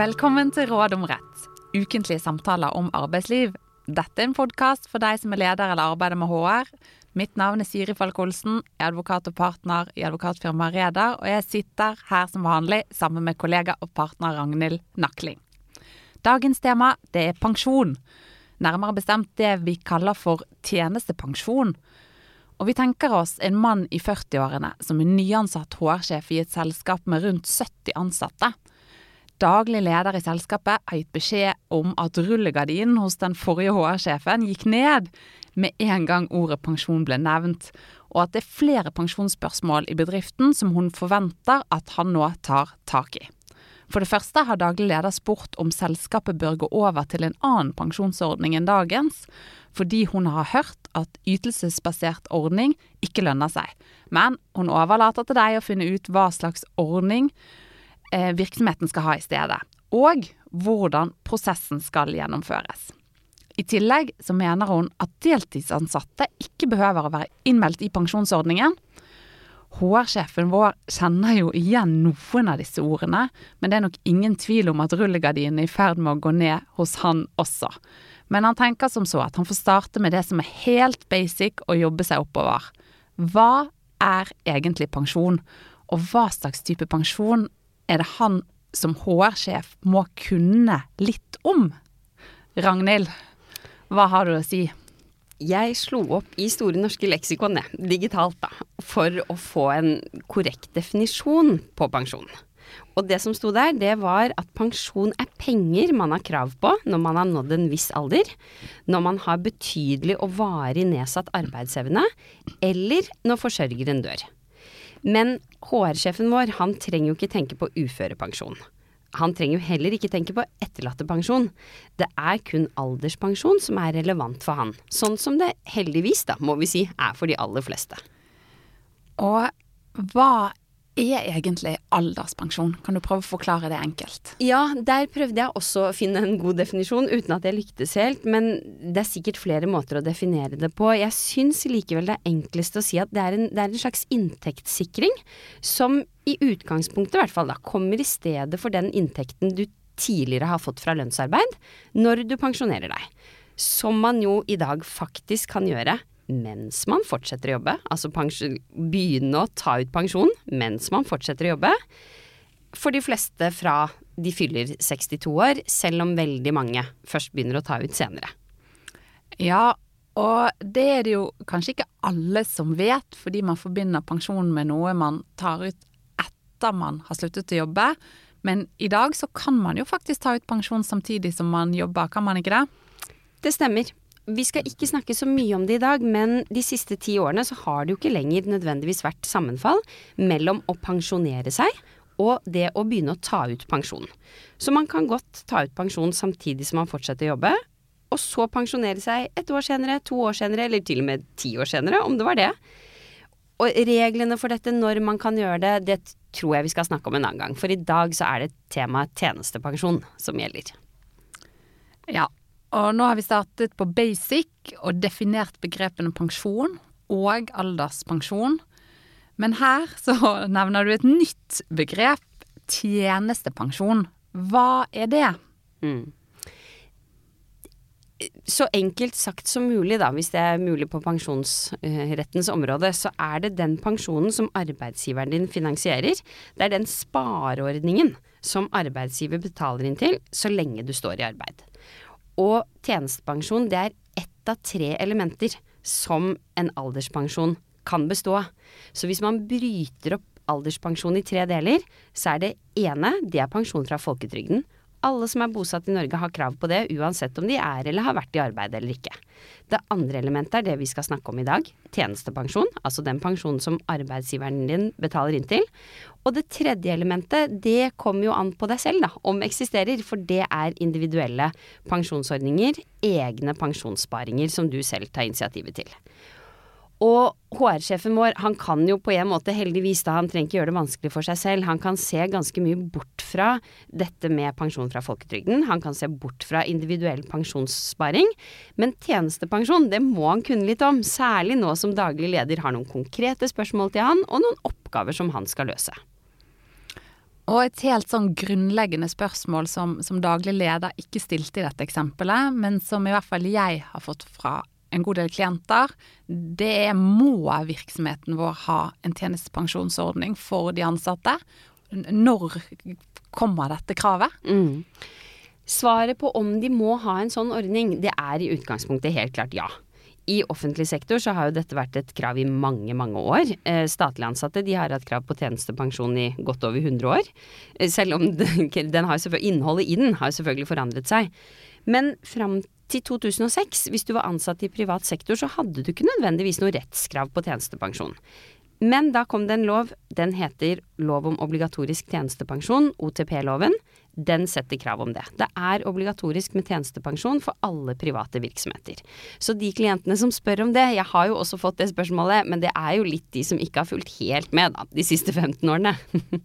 Velkommen til Råd om rett, ukentlige samtaler om arbeidsliv. Dette er en podkast for deg som er leder eller arbeider med HR. Mitt navn er Siri Falk Olsen, er advokat og partner i advokatfirmaet Reder, og jeg sitter her som vanlig sammen med kollega og partner Ragnhild Nakling. Dagens tema det er pensjon, nærmere bestemt det vi kaller for tjenestepensjon. Og vi tenker oss en mann i 40-årene som er nyansatt HR-sjef i et selskap med rundt 70 ansatte. Daglig leder i selskapet har gitt beskjed om at rullegardinen hos den forrige HR-sjefen gikk ned med en gang ordet pensjon ble nevnt, og at det er flere pensjonsspørsmål i bedriften som hun forventer at han nå tar tak i. For det første har daglig leder spurt om selskapet bør gå over til en annen pensjonsordning enn dagens, fordi hun har hørt at ytelsesbasert ordning ikke lønner seg. Men hun overlater til deg å finne ut hva slags ordning virksomheten skal ha i stedet, og hvordan prosessen skal gjennomføres. I tillegg så mener hun at deltidsansatte ikke behøver å være innmeldt i pensjonsordningen. HR-sjefen vår kjenner jo igjen noen av disse ordene, men det er nok ingen tvil om at rullegardinen er i ferd med å gå ned hos han også. Men han tenker som så at han får starte med det som er helt basic og jobbe seg oppover. Hva er egentlig pensjon, og hva slags type pensjon er det han som HR-sjef må kunne litt om? Ragnhild, hva har du å si? Jeg slo opp i Store norske leksikon, digitalt da, for å få en korrekt definisjon på pensjon. Og det som sto der, det var at pensjon er penger man har krav på når man har nådd en viss alder, når man har betydelig og varig nedsatt arbeidsevne, eller når forsørgeren dør. Men HR-sjefen vår, han trenger jo ikke tenke på uførepensjon. Han trenger jo heller ikke tenke på etterlattepensjon. Det er kun alderspensjon som er relevant for han. Sånn som det heldigvis, da, må vi si, er for de aller fleste. Og hva er egentlig alderspensjon? Kan du prøve å forklare det enkelt? Ja, der prøvde jeg også å finne en god definisjon, uten at jeg lyktes helt. Men det er sikkert flere måter å definere det på. Jeg syns likevel det er enklest å si at det er en, det er en slags inntektssikring som i utgangspunktet i hvert fall da, kommer i stedet for den inntekten du tidligere har fått fra lønnsarbeid når du pensjonerer deg. Som man jo i dag faktisk kan gjøre mens man fortsetter å jobbe. Altså begynne å ta ut pensjon mens man fortsetter å jobbe. For de fleste fra de fyller 62 år, selv om veldig mange først begynner å ta ut senere. Ja, og det er det jo kanskje ikke alle som vet, fordi man forbinder pensjon med noe man tar ut etter man har sluttet å jobbe. Men i dag så kan man jo faktisk ta ut pensjon samtidig som man jobber, kan man ikke det? Det stemmer. Vi skal ikke snakke så mye om det i dag, men de siste ti årene så har det jo ikke lenger nødvendigvis vært sammenfall mellom å pensjonere seg og det å begynne å ta ut pensjon. Så man kan godt ta ut pensjon samtidig som man fortsetter å jobbe, og så pensjonere seg et år senere, to år senere, eller til og med ti år senere, om det var det. Og reglene for dette, når man kan gjøre det, det tror jeg vi skal snakke om en annen gang. For i dag så er det temaet tjenestepensjon som gjelder. Ja, og nå har vi startet på basic og definert begrepene pensjon og alderspensjon. Men her så nevner du et nytt begrep, tjenestepensjon. Hva er det? Mm. Så enkelt sagt som mulig, da, hvis det er mulig på pensjonsrettens område, så er det den pensjonen som arbeidsgiveren din finansierer. Det er den spareordningen som arbeidsgiver betaler inn til så lenge du står i arbeid. Og tjenestepensjon det er ett av tre elementer som en alderspensjon kan bestå av. Så hvis man bryter opp alderspensjon i tre deler, så er det ene det er pensjon fra folketrygden. Alle som er bosatt i Norge har krav på det, uansett om de er eller har vært i arbeid eller ikke. Det andre elementet er det vi skal snakke om i dag, tjenestepensjon, altså den pensjonen som arbeidsgiveren din betaler inn til. Og det tredje elementet, det kommer jo an på deg selv, da, om eksisterer, for det er individuelle pensjonsordninger, egne pensjonssparinger som du selv tar initiativet til. Og HR-sjefen vår, han kan jo på en måte heldigvis da, han trenger ikke gjøre det vanskelig for seg selv, han kan se ganske mye bort fra dette med pensjon fra folketrygden, han kan se bort fra individuell pensjonssparing, men tjenestepensjon, det må han kunne litt om, særlig nå som daglig leder har noen konkrete spørsmål til han, og noen oppgaver som han skal løse. Og et helt sånn grunnleggende spørsmål som, som daglig leder ikke stilte i dette eksempelet, men som i hvert fall jeg har fått fra en god del klienter, det må virksomheten vår ha en tjenestepensjonsordning for de ansatte? Når kommer dette kravet? Mm. Svaret på om de må ha en sånn ordning, det er i utgangspunktet helt klart ja. I offentlig sektor så har jo dette vært et krav i mange, mange år. Eh, statlig ansatte de har hatt krav på tjenestepensjon i godt over 100 år. Eh, selv om den, den innholdet i den har selvfølgelig forandret seg. Men fram til 2006, hvis du var ansatt i privat sektor, så hadde du ikke nødvendigvis noe rettskrav på tjenestepensjon. Men da kom det en lov, den heter Lov om obligatorisk tjenestepensjon, OTP-loven. Den setter krav om det. Det er obligatorisk med tjenestepensjon for alle private virksomheter. Så de klientene som spør om det, jeg har jo også fått det spørsmålet, men det er jo litt de som ikke har fulgt helt med da, de siste 15 årene.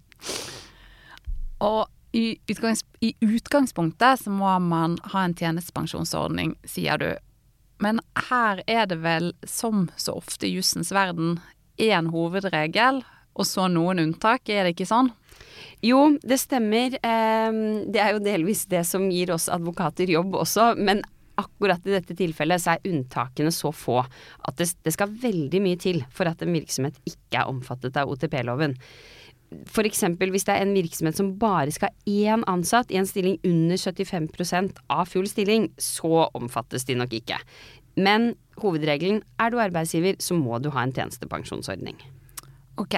Og i, utgangs, i utgangspunktet så må man ha en tjenestepensjonsordning, sier du. Men her er det vel, som så ofte i jussens verden, én hovedregel, og så noen unntak, er det ikke sånn? Jo, det stemmer. Ehm, det er jo delvis det som gir oss advokater jobb også, men akkurat i dette tilfellet så er unntakene så få at det, skal veldig mye til for at en virksomhet ikke er omfattet av OTP-loven. F.eks. hvis det er en virksomhet som bare skal ha én ansatt i en stilling under 75 av full stilling, så omfattes de nok ikke. Men hovedregelen er du arbeidsgiver, så må du ha en tjenestepensjonsordning. Ok.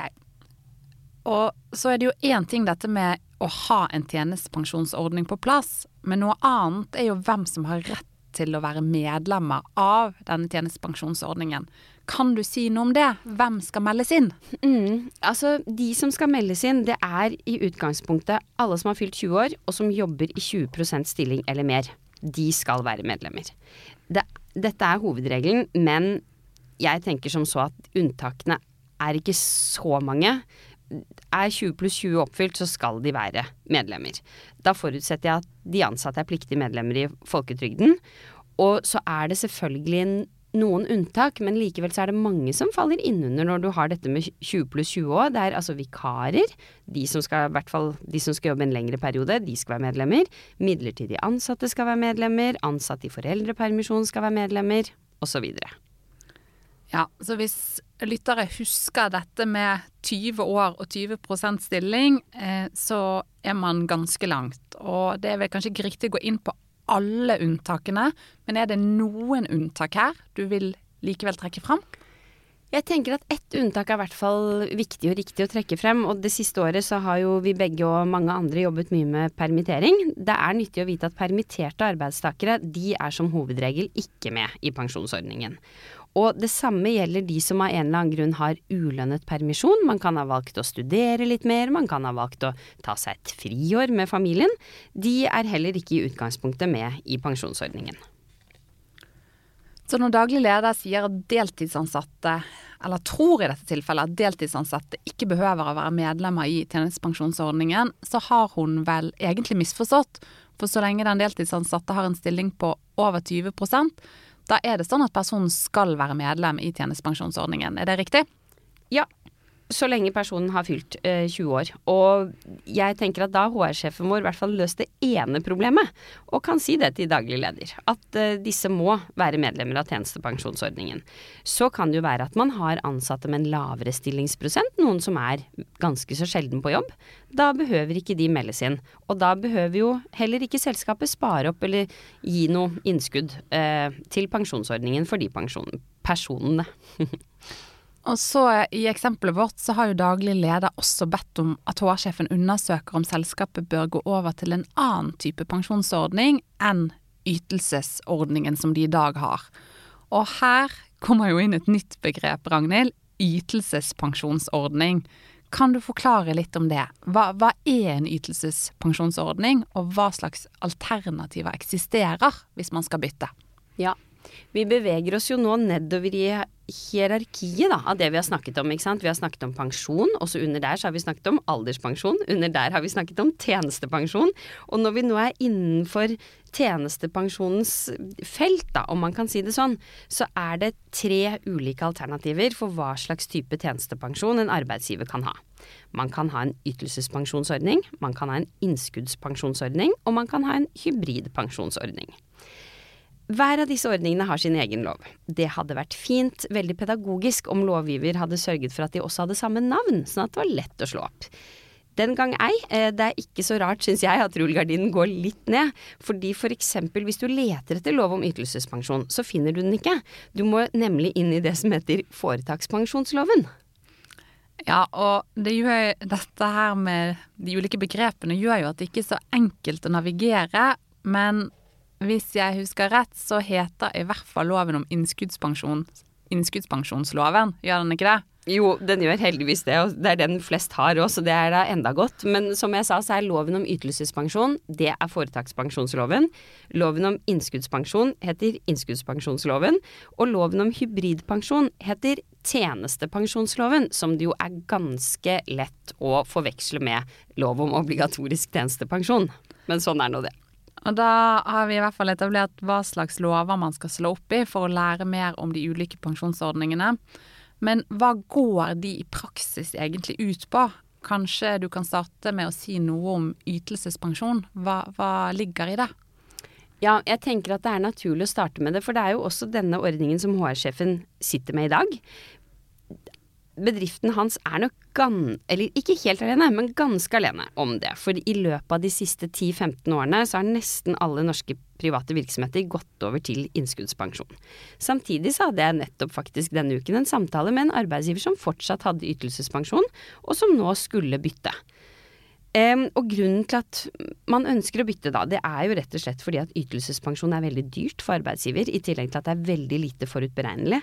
Og så er det jo én ting dette med å ha en tjenestepensjonsordning på plass, men noe annet er jo hvem som har rett til å være medlemmer av denne tjenestepensjonsordningen. Kan du si noe om det? Hvem skal meldes inn? Mm, altså, De som skal meldes inn, det er i utgangspunktet alle som har fylt 20 år og som jobber i 20% stilling eller mer. De skal være medlemmer. Det dette er hovedregelen, men jeg tenker som så at unntakene er ikke så mange. Er 20 pluss 20 oppfylt, så skal de være medlemmer. Da forutsetter jeg at de ansatte er pliktige medlemmer i folketrygden. Og så er det selvfølgelig noen unntak, men likevel så er det mange som faller innunder når du har dette med 20 pluss 20 år. Det er altså vikarer, de som skal, hvert fall de som skal jobbe en lengre periode, de skal være medlemmer. Midlertidig ansatte skal være medlemmer, ansatte i foreldrepermisjon skal være medlemmer, osv. Ja, så hvis lyttere husker dette med 20 år og 20% stilling, eh, så er man ganske langt. Og det er vel kanskje ikke riktig å gå inn på alle unntakene, men er det noen unntak her du vil likevel trekke fram? Jeg tenker at ett unntak er i hvert fall viktig og riktig å trekke frem. Og det siste året så har jo vi begge og mange andre jobbet mye med permittering. Det er nyttig å vite at permitterte arbeidstakere de er som hovedregel ikke med i pensjonsordningen. Og det samme gjelder de som av en eller annen grunn har ulønnet permisjon. Man kan ha valgt å studere litt mer, man kan ha valgt å ta seg et friår med familien. De er heller ikke i utgangspunktet med i pensjonsordningen. Så når daglig leder sier at deltidsansatte, eller tror i dette tilfellet at deltidsansatte ikke behøver å være medlemmer i tjenestepensjonsordningen, så har hun vel egentlig misforstått. For så lenge den deltidsansatte har en stilling på over 20 da er det sånn at personen skal være medlem i tjenestepensjonsordningen. Er det riktig? Ja, så lenge personen har fylt eh, 20 år. Og jeg tenker at da har HR-sjefen vår i hvert fall løst det ene problemet, og kan si det til daglig leder. At eh, disse må være medlemmer av tjenestepensjonsordningen. Så kan det jo være at man har ansatte med en lavere stillingsprosent, noen som er ganske så sjelden på jobb. Da behøver ikke de meldes inn. Og da behøver jo heller ikke selskapet spare opp eller gi noe innskudd eh, til pensjonsordningen for de personene. Og så I eksempelet vårt så har jo daglig leder også bedt om at HR-sjefen undersøker om selskapet bør gå over til en annen type pensjonsordning enn ytelsesordningen som de i dag har. Og her kommer jo inn et nytt begrep, Ragnhild. Ytelsespensjonsordning. Kan du forklare litt om det? Hva, hva er en ytelsespensjonsordning, og hva slags alternativer eksisterer hvis man skal bytte? Ja, vi beveger oss jo nå nedover i hierarkiet da, av det vi har snakket om. ikke sant? Vi har snakket om pensjon, og så under der så har vi snakket om alderspensjon. Under der har vi snakket om tjenestepensjon. Og når vi nå er innenfor tjenestepensjonens felt, da, om man kan si det sånn, så er det tre ulike alternativer for hva slags type tjenestepensjon en arbeidsgiver kan ha. Man kan ha en ytelsespensjonsordning, man kan ha en innskuddspensjonsordning, og man kan ha en hybridpensjonsordning. Hver av disse ordningene har sin egen lov. Det hadde vært fint, veldig pedagogisk, om lovgiver hadde sørget for at de også hadde samme navn, sånn at det var lett å slå opp. Den gang ei. Eh, det er ikke så rart, syns jeg, at rullegardinen går litt ned. Fordi for eksempel hvis du leter etter lov om ytelsespensjon, så finner du den ikke. Du må nemlig inn i det som heter foretakspensjonsloven. Ja, og det gjør, dette her med de ulike begrepene gjør jo at det ikke er så enkelt å navigere. Men hvis jeg husker rett, så heter i hvert fall loven om innskuddspensjon innskuddspensjonsloven, gjør den ikke det? Jo, den gjør heldigvis det, og det er den flest har òg, så det er da enda godt. Men som jeg sa, så er loven om ytelsespensjon, det er foretakspensjonsloven. Loven om innskuddspensjon heter innskuddspensjonsloven. Og loven om hybridpensjon heter tjenestepensjonsloven, som det jo er ganske lett å forveksle med lov om obligatorisk tjenestepensjon. Men sånn er nå det. Og da har vi i hvert fall etablert hva slags lover man skal slå opp i for å lære mer om de ulike pensjonsordningene. Men hva går de i praksis egentlig ut på? Kanskje du kan starte med å si noe om ytelsespensjon. Hva, hva ligger i det? Ja, jeg tenker at det er naturlig å starte med det, for det er jo også denne ordningen som HR-sjefen sitter med i dag bedriften hans er nok gan... Eller ikke helt alene, men ganske alene om det. For i løpet av de siste 10-15 årene så har nesten alle norske private virksomheter gått over til innskuddspensjon. Samtidig så hadde jeg nettopp faktisk denne uken en samtale med en arbeidsgiver som fortsatt hadde ytelsespensjon, og som nå skulle bytte. Um, og grunnen til at man ønsker å bytte da, det er jo rett og slett fordi at ytelsespensjon er veldig dyrt for arbeidsgiver, i tillegg til at det er veldig lite forutberegnelig.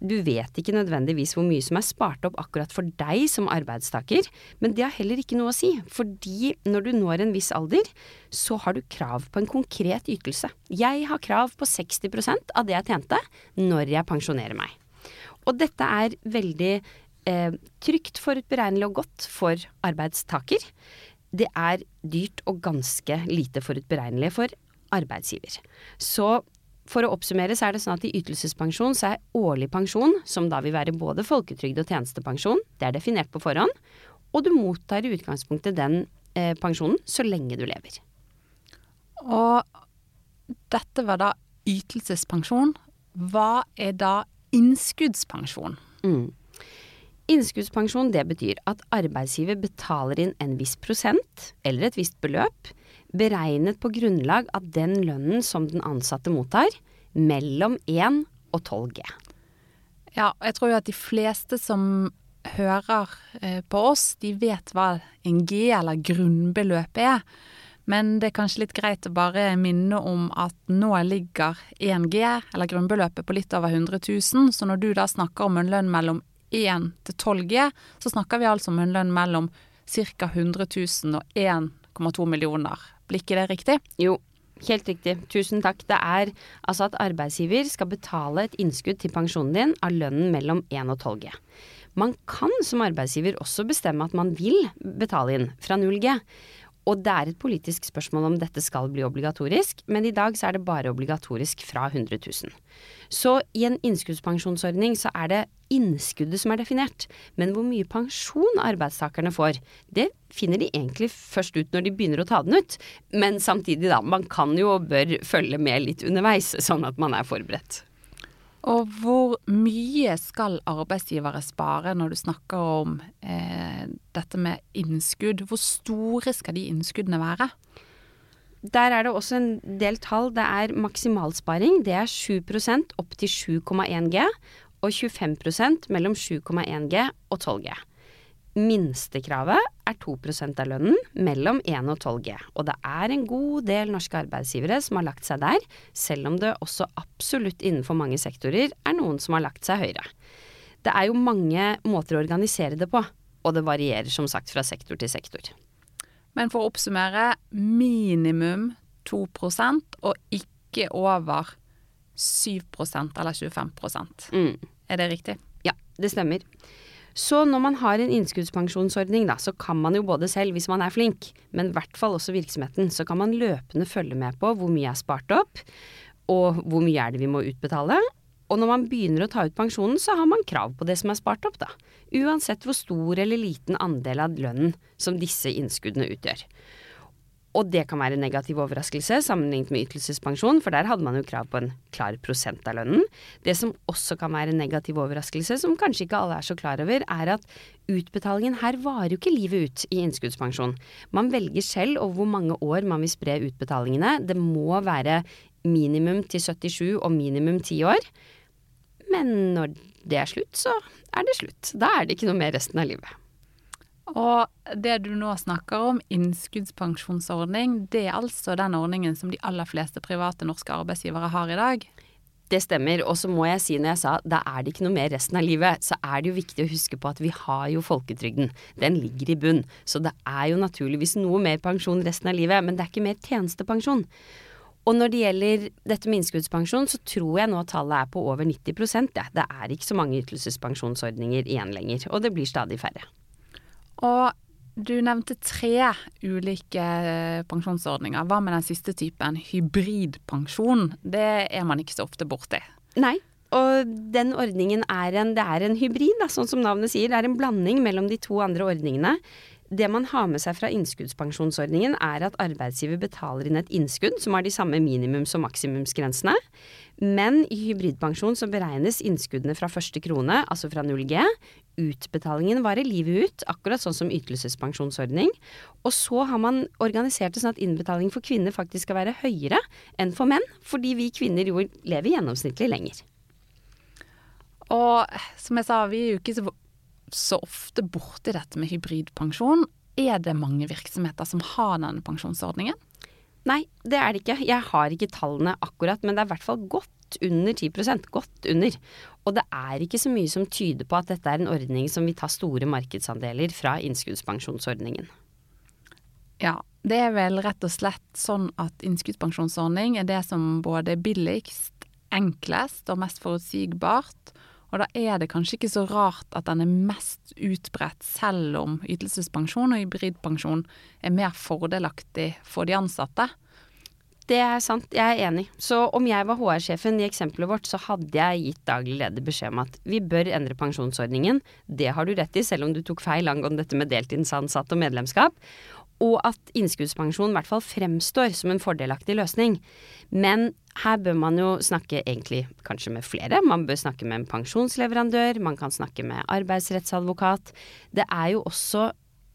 Du vet ikke nødvendigvis hvor mye som er spart opp akkurat for deg som arbeidstaker, men det har heller ikke noe å si, fordi når du når en viss alder, så har du krav på en konkret ytelse. Jeg har krav på 60% av det jeg tjente når jeg pensjonerer meg. Og dette er veldig eh, trygt, forutberegnelig og godt for arbeidstaker det er dyrt og ganske lite forutberegnelig for arbeidsgiver. Så for å oppsummere så er det sånn at i ytelsespensjon så er årlig pensjon, som da vil være både folketrygd og tjenestepensjon, det er definert på forhånd, og du mottar i utgangspunktet den eh, pensjonen så lenge du lever. Og dette var da ytelsespensjon. Hva er da innskuddspensjon? Mm. Innskuddspensjon det betyr at arbeidsgiver betaler inn en viss prosent, eller et visst beløp, beregnet på grunnlag av den lønnen som den ansatte mottar, mellom 1 og 12 G. Ja, jeg tror jo at de fleste som hører eh, på oss, de vet hva en G, eller grunnbeløp, er. Men det er kanskje litt greit å bare minne om at nå ligger 1G, eller grunnbeløpet, på litt over 100 000. Så når du da snakker om en lønn mellom 1 til 12 G, så snakker vi altså om en lønn mellom ca. 100 000 og 1,2 millioner. Blir ikke det riktig? Jo, helt riktig. Tusen takk. Det er altså at arbeidsgiver skal betale et innskudd til pensjonen din av lønnen mellom 1 og 12 G. Man kan som arbeidsgiver også bestemme at man vil betale inn fra 0 G. Og det er et politisk spørsmål om dette skal bli obligatorisk, men i dag så er det bare obligatorisk fra 100 000. Så i en innskuddspensjonsordning så er det innskuddet som er definert, men hvor mye pensjon arbeidstakerne får, det finner de egentlig først ut når de begynner å ta den ut. Men samtidig, da, man kan jo og bør følge med litt underveis, sånn at man er forberedt. Og hvor mye skal arbeidsgivere spare når du snakker om eh, dette med innskudd? Hvor store skal de innskuddene være? Der er det også en del tall. Det er maksimalsparing. Det er 7% opp til 7,1 G, og 25% mellom 7,1 G og 12 G. Minstekravet er 2% av lønnen mellom 1 og 12 G, og det er en god del norske arbeidsgivere som har lagt seg der, selv om det også absolutt innenfor mange sektorer er noen som har lagt seg høyere. Det er jo mange måter å organisere det på, og det varierer som sagt fra sektor til sektor. Men for å oppsummere minimum 2% og ikke over 7% eller 25 Mm. Er det riktig? Ja, det stemmer. Så når man har en innskuddspensjonsordning, da, så kan man jo både selv, hvis man er flink, men i hvert fall også virksomheten, så kan man løpende følge med på hvor mye er spart opp, og hvor mye er det vi må utbetale. Og når man begynner å ta ut pensjonen, så har man krav på det som er spart opp, da. Uansett hvor stor eller liten andel av lønnen som disse innskuddene utgjør. Og det kan være en negativ overraskelse sammenlignet med ytelsespensjon, for der hadde man jo krav på en klar prosent av lønnen. Det som også kan være en negativ overraskelse, som kanskje ikke alle er så klar over, er at utbetalingen her varer jo ikke livet ut i innskuddspensjon. Man velger selv over hvor mange år man vil spre utbetalingene. Det må være minimum til 77 og minimum 10 år. Men når det er slutt, så er det slutt. Da er det ikke noe mer resten av livet. Og det du nå snakker om, innskuddspensjonsordning, det er altså den ordningen som de aller fleste private norske arbeidsgivere har i dag? Det stemmer, og så må jeg si når jeg sa da er det ikke noe mer resten av livet, så er det jo viktig å huske på at vi har jo folketrygden. Den ligger i bunn. Så det er jo naturligvis noe mer pensjon resten av livet, men det er ikke mer tjenestepensjon. Og når det gjelder dette med innskuddspensjon, så tror jeg nå tallet er på over 90 ja. Det er ikke så mange ytelsespensjonsordninger igjen lenger, og det blir stadig færre. Og du nevnte tre ulike eh, pensjonsordninger. Hva med den siste typen, hybridpensjon? Det er man ikke så ofte borti. Nei, og den ordningen er en, det er en hybrid, da, sånn som navnet sier. Det er en blanding mellom de to andre ordningene. Det man har med seg fra innskuddspensjonsordningen, er at arbeidsgiver betaler inn et innskudd som har de samme minimums- og maksimumsgrensene. Men i hybridpensjon så beregnes innskuddene fra første krone, altså fra 0G. Utbetalingen varer livet ut, akkurat sånn som ytelsespensjonsordning. Og så har man organisert det sånn at innbetaling for kvinner faktisk skal være høyere enn for menn, fordi vi kvinner jo lever gjennomsnittlig lenger. Og som jeg sa, vi er jo ikke så, så ofte borti dette med hybridpensjon. Er det mange virksomheter som har denne pensjonsordningen? Nei, det er det ikke. Jeg har ikke tallene akkurat, men det er i hvert fall godt under 10% Godt under. Og det er ikke så mye som tyder på at dette er en ordning som vil ta store markedsandeler fra innskuddspensjonsordningen. Ja, det er vel rett og slett sånn at innskuddspensjonsordning er det som både er billigst, enklest og mest forutsigbart. Og da er det kanskje ikke så rart at den er mest utbredt, selv om ytelsespensjon og hybridpensjon er mer fordelaktig for de ansatte. Det er sant, jeg er enig. Så om jeg var HR-sjefen i eksempelet vårt, så hadde jeg gitt daglig leder beskjed om at vi bør endre pensjonsordningen. Det har du rett i, selv om du tok feil angående dette med deltidsansatte og medlemskap og at innskuddspensjon i hvert fall fremstår som en fordelaktig løsning. Men her bør man jo snakke egentlig kanskje med flere. Man bør snakke med en pensjonsleverandør, man kan snakke med arbeidsrettsadvokat. Det er jo også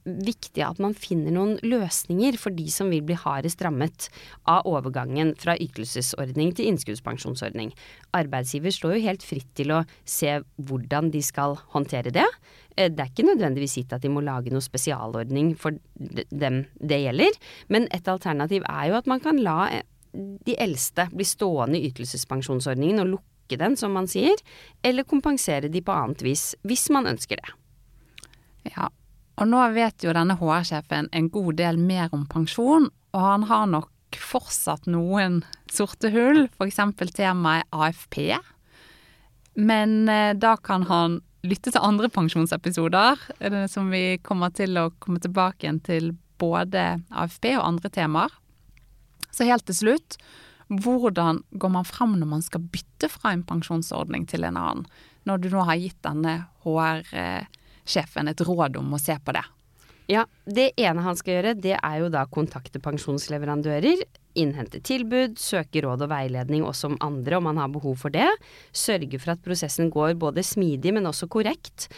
viktig at man finner noen løsninger for de som vil bli hardest rammet av overgangen fra ytelsesordning til innskuddspensjonsordning. Arbeidsgiver står jo helt fritt til å se hvordan de skal håndtere det. Eh, det er ikke nødvendigvis gitt at de må lage noe spesialordning for dem det gjelder, men et alternativ er jo at man kan la eh, de eldste bli stående i ytelsespensjonsordningen og lukke den, som man sier, eller kompensere de på annet vis, hvis man ønsker det. Ja, og nå vet jo denne HR-sjefen en god del mer om pensjon, og han har nok fortsatt noen sorte hull, f.eks. temaet AFP. Men eh, da kan han lytte til andre pensjonsepisoder, som vi kommer til å komme tilbake igjen til både AFP og andre temaer. Så helt til slutt, hvordan går man fram når man skal bytte fra en pensjonsordning til en annen? Når du nå har gitt denne HR-sjefen et råd om å se på det. Ja, det ene han skal gjøre, det er jo da kontakte pensjonsleverandører innhente tilbud, søke råd og veiledning også om andre om man har behov for det. Sørge for at prosessen går både smidig, men også korrekt.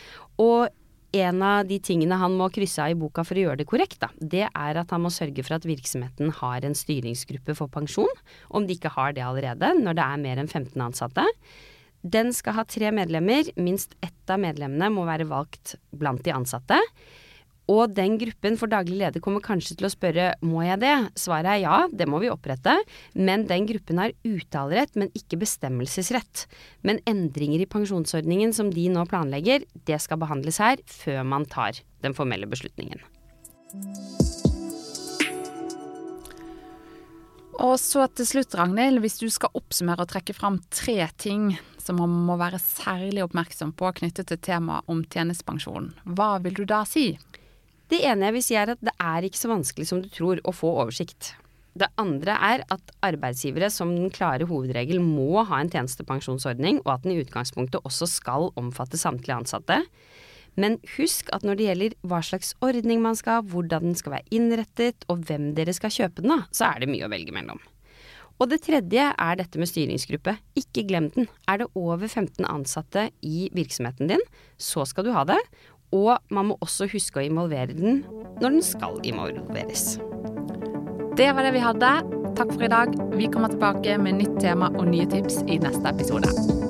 Og en av de tingene han må krysse av i boka for å gjøre det korrekt, da, det er at han må sørge for at virksomheten har en styringsgruppe for pensjon, om de ikke har det allerede, når det er mer enn 15 ansatte. Den skal ha tre medlemmer, minst ett av medlemmene må være valgt blant de ansatte. Og den gruppen for daglig leder kommer kanskje til å spørre må jeg det? Svaret er ja, det må vi opprette. Men den gruppen har uttalerett, men ikke bestemmelsesrett. Men endringer i pensjonsordningen som de nå planlegger, det skal behandles her før man tar den formelle beslutningen. Og så til slutt, Ragnhild, hvis du skal oppsummere og trekke fram tre ting som man må være særlig oppmerksom på knyttet til temaet om tjenestepensjon, hva vil du da si? Det ene jeg vil si er at det er ikke så vanskelig som du tror å få oversikt. Det andre er at arbeidsgivere som den klare hovedregel må ha en tjenestepensjonsordning, og at den i utgangspunktet også skal omfatte samtlige ansatte. Men husk at når det gjelder hva slags ordning man skal ha, hvordan den skal være innrettet, og hvem dere skal kjøpe den av, så er det mye å velge mellom. Og det tredje er dette med styringsgruppe. Ikke glem den. Er det over 15 ansatte i virksomheten din, så skal du ha det. Og man må også huske å involvere den når den skal involveres. Det var det vi hadde. Takk for i dag. Vi kommer tilbake med nytt tema og nye tips i neste episode.